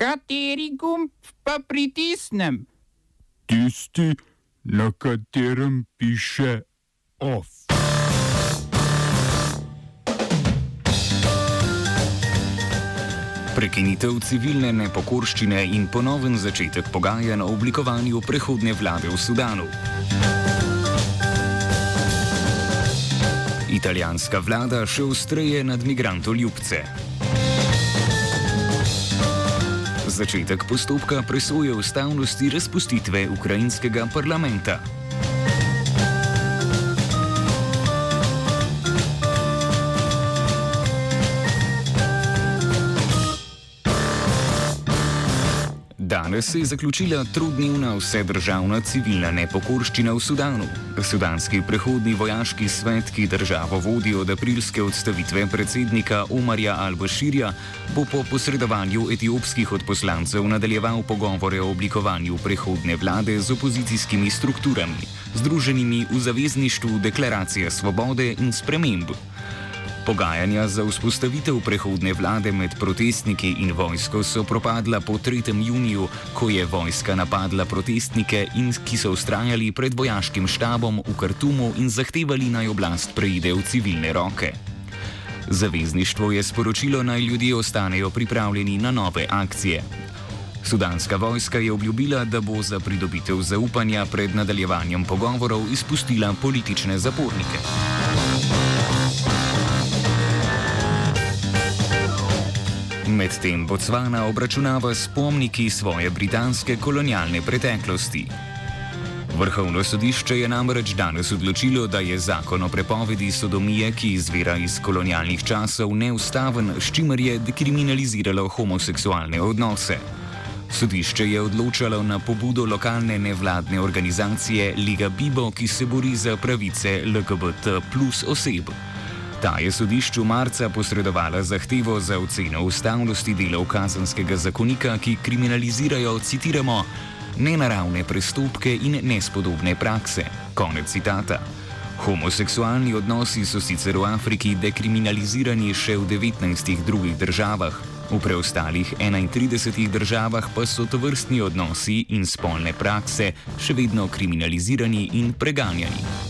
Kateri gumb pa pritisnem? Tisti, na katerem piše OF. Prekinitev civilne nepokorščine in ponoven začetek pogajanj o oblikovanju prehodne vlade v Sudanu. Italijanska vlada še ustreje nad migrantoljubce. Začetek postopka presoje ustavnosti razpustitve ukrajinskega parlamenta. Danes se je zaključila trudnevna vsedržavna civilna nepokorščina v Sudanu. Sudanski prehodni vojaški svet, ki državo vodi od aprilske odstavitve predsednika Omarja Al-Bashirja, bo po posredovanju etiopskih odposlancev nadaljeval pogovore o oblikovanju prehodne vlade z opozicijskimi strukturami, združenimi v zavezništvu Deklaracije svobode in sprememb. Pogajanja za vzpostavitev prehodne vlade med protestniki in vojsko so propadla po 3. juniju, ko je vojska napadla protestnike, in, ki so ustrajali pred vojaškim štabom v Kartumu in zahtevali naj oblast preide v civilne roke. Zavezništvo je sporočilo naj ljudje ostanejo pripravljeni na nove akcije. Sudanska vojska je obljubila, da bo za pridobitev zaupanja pred nadaljevanjem pogovorov izpustila politične zapornike. Medtem Botswana obračunava spomniki svoje britanske kolonialne preteklosti. Vrhovno sodišče je namreč danes odločilo, da je zakon o prepovedi sodomije, ki izvira iz kolonialnih časov, neustaven, s čimer je dekriminaliziralo homoseksualne odnose. Sodišče je odločalo na pobudo lokalne nevladne organizacije Liga Bibo, ki se bori za pravice LGBT plus oseb. Ta je sodišču marca posredovala zahtevo za oceno ustavnosti delov kazanskega zakonika, ki kriminalizirajo, citiramo, nenaravne prestopke in nespodobne prakse. Konec citata. Homoseksualni odnosi so sicer v Afriki dekriminalizirani še v 19 drugih državah, v preostalih 31 državah pa so to vrstni odnosi in spolne prakse še vedno kriminalizirani in preganjani.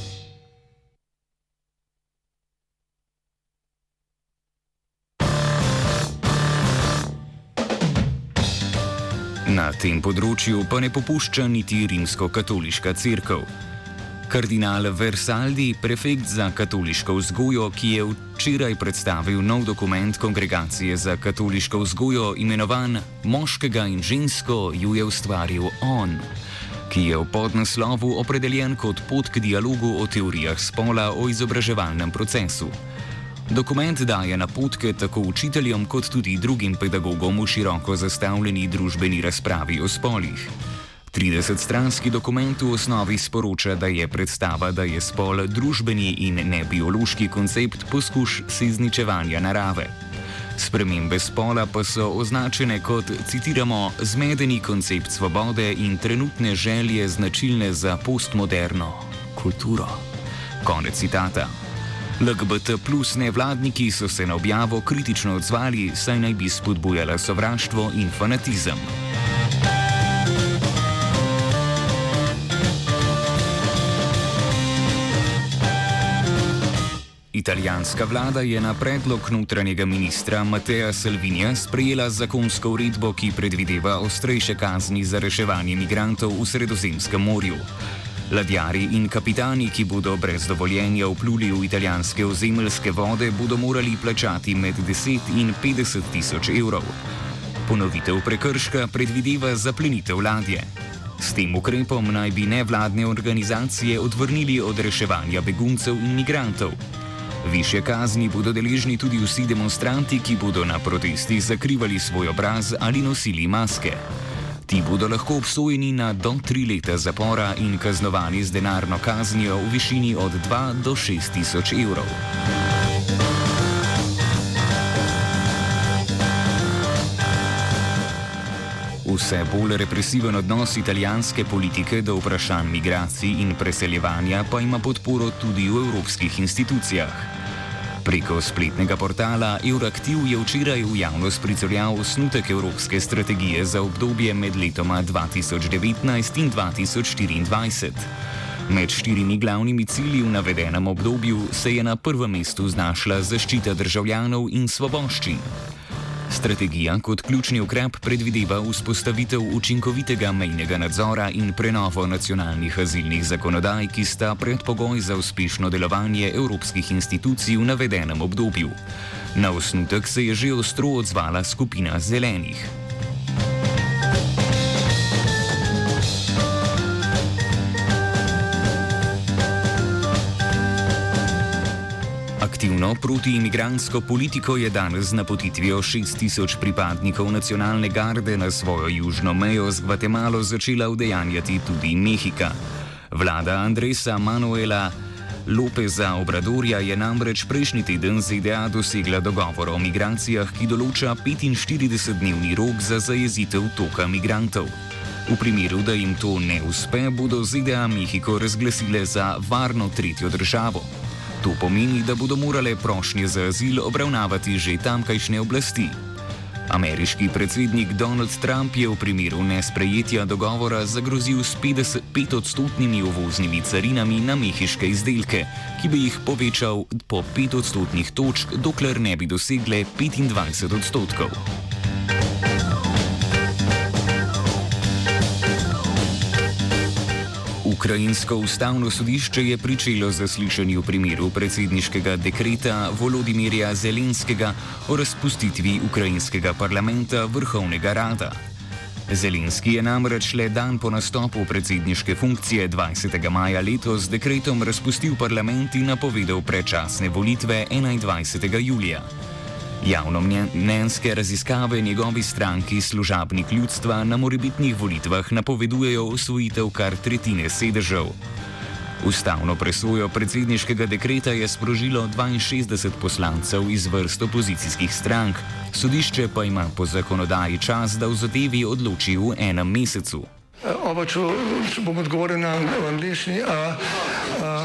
Tem področju pa ne popušča niti rimsko-katoliška crkva. Kardinal Versaldi, prefekt za katoliško vzgojo, ki je včeraj predstavil nov dokument Kongregacije za katoliško vzgojo, imenovan Moškega in žensko, ju je ustvaril on, ki je v podnaslovu opredeljen kot pot k dialogu o teorijah spola o izobraževalnem procesu. Dokument daje napotke tako učiteljem, kot tudi drugim pedagogom v široko zastavljeni družbeni razpravi o spolih. 30-stranski dokument v osnovi sporoča, da je predstava, da je spol družbeni in ne biološki koncept poskuš sizničevanja narave. Spremembe spola pa so označene kot, citiramo, zmedeni koncept svobode in trenutne želje značilne za postmoderno kulturo. Konec citata. LGBT plus nevladniki so se na objavo kritično odzvali, saj naj bi spodbujala sovraštvo in fanatizem. Italijanska vlada je na predlog notranjega ministra Mateja Salvinija sprejela zakonsko uredbo, ki predvideva ostrejše kazni za reševanje migrantov v Sredozemskem morju. Ladjari in kapitani, ki bodo brez dovoljenja vpluli v italijanske ozemeljske vode, bodo morali plačati med 10 in 50 tisoč evrov. Ponovitev prekrška predvideva zaplenitev ladje. S tem ukrepom naj bi nevladne organizacije odvrnili od reševanja beguncev in migrantov. Više kazni bodo deležni tudi vsi demonstranti, ki bodo na protestih zakrivali svoj obraz ali nosili maske. Ti bodo lahko obsojeni na do tri leta zapora in kaznovani z denarno kaznijo v višini od 2 do 6 tisoč evrov. Vse bolj represiven odnos italijanske politike do vprašanj migracij in preseljevanja pa ima podporo tudi v evropskih institucijah. Preko spletnega portala Euraktiv je včeraj v javnost pricrljal osnutek Evropske strategije za obdobje med letoma 2019 in 2024. Med štirimi glavnimi cilji v navedenem obdobju se je na prvem mestu znašla zaščita državljanov in svoboščin. Strategija kot ključni ukrep predvideva vzpostavitev učinkovitega mejnega nadzora in prenovo nacionalnih azilnih zakonodaj, ki sta predpogoj za uspešno delovanje evropskih institucij v navedenem obdobju. Na osnutek se je že ostro odzvala skupina zelenih. Aktivno protiimigransko politiko je danes z napotitvijo 6000 pripadnikov nacionalne garde na svojo južno mejo z Gvatemalo začela udejanjati tudi Mehika. Vlada Andresa Manuela Lopeza Obradorja je namreč prejšnji teden z ZDA dosegla dogovor o migracijah, ki določa 45-dnevni rok za zajezitev toka migrantov. V primeru, da jim to ne uspe, bodo ZDA Mehiko razglasile za varno tretjo državo. To pomeni, da bodo morale prošnje za azil obravnavati že tamkajšnje oblasti. Ameriški predsednik Donald Trump je v primeru nesprejetja dogovora zagrozil s 55-odstotnimi uvoznimi carinami na mehiške izdelke, ki bi jih povečal po 5 odstotnih točk, dokler ne bi dosegle 25 odstotkov. Ukrajinsko ustavno sodišče je pričelo zaslišanje v primeru predsedniškega dekreta Volodimirja Zelenskega o razpustitvi ukrajinskega parlamenta Vrhovnega rada. Zelenski je namreč le dan po nastopu predsedniške funkcije 20. maja letos dekretom razpustil parlament in napovedal predčasne volitve 21. julija. Javno mnenjske raziskave njegovi stranki služabnik ljudstva na morebitnih volitvah napovedujejo osvojitev kar tretjine sedežev. Ustavno presojo predsedniškega dekreta je sprožilo 62 poslancev iz vrst opozicijskih strank, sodišče pa ima po zakonodaji čas, da v zadevi odloči v enem mesecu. Oba, če, če bom odgovoril na angliški.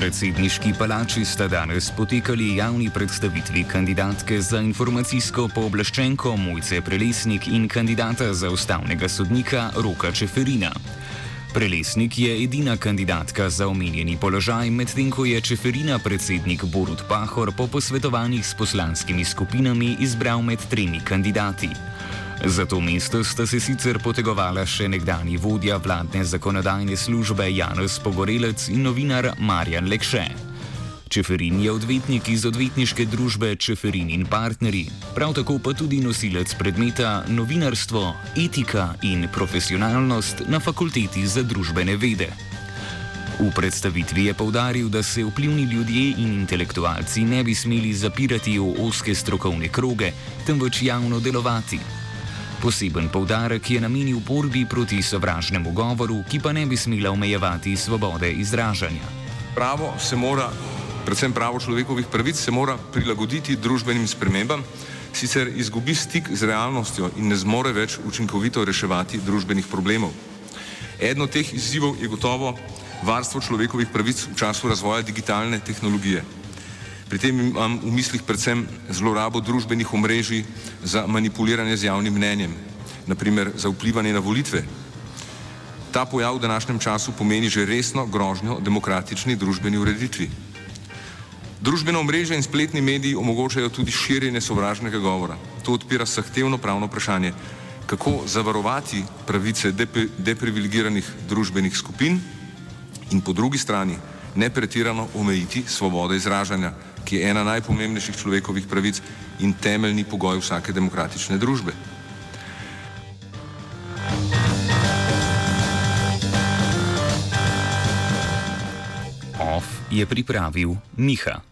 Predsedniški palači sta danes potekali javni predstavitvi kandidatke za informacijsko pooblaščenko Mojce Prelesnik in kandidata za ustavnega sodnika Roka Čeferina. Prelesnik je edina kandidatka za omenjeni položaj, medtem ko je Čeferina predsednik Borut Pahor po posvetovanjih s poslanskimi skupinami izbral med tremi kandidati. Za to mesto sta se sicer potegovala še nekdani vodja vladne zakonodajne službe Janus Pogorelec in novinar Marjan Lekše. Čeferin je odvetnik iz odvetniške družbe Čeferin in partnerji, prav tako pa tudi nosilec predmeta novinarstvo, etika in profesionalnost na fakulteti za družbene vede. V predstavitvi je povdaril, da se vplivni ljudje in intelektualci ne bi smeli zapirati v oske strokovne kroge, temveč javno delovati. Poseben poudarek je namenil borbi proti sovražnemu govoru, ki pa ne bi smela omejevati svobode izražanja. Pravo se mora, predvsem pravo človekovih pravic, se mora prilagoditi družbenim spremembam, sicer izgubi stik z realnostjo in ne zmore več učinkovito reševati družbenih problemov. Eden od teh izzivov je gotovo varstvo človekovih pravic v času razvoja digitalne tehnologije. Pri tem imam v mislih predvsem zlorabo družbenih omrežij za manipuliranje z javnim mnenjem, naprimer za vplivanje na volitve. Ta pojav v današnjem času pomeni že resno grožnjo demokratični družbeni ureditvi. Družbeno omrežje in spletni mediji omogočajo tudi širjenje sovražnega govora. To odpira zahtevno pravno vprašanje, kako zavarovati pravice deprivilegiranih družbenih skupin in po drugi strani ne pretirano omejiti svobode izražanja ki je ena najpomembnejših človekovih pravic in temeljni pogoj vsake demokratične družbe. OF je pripravil Miha.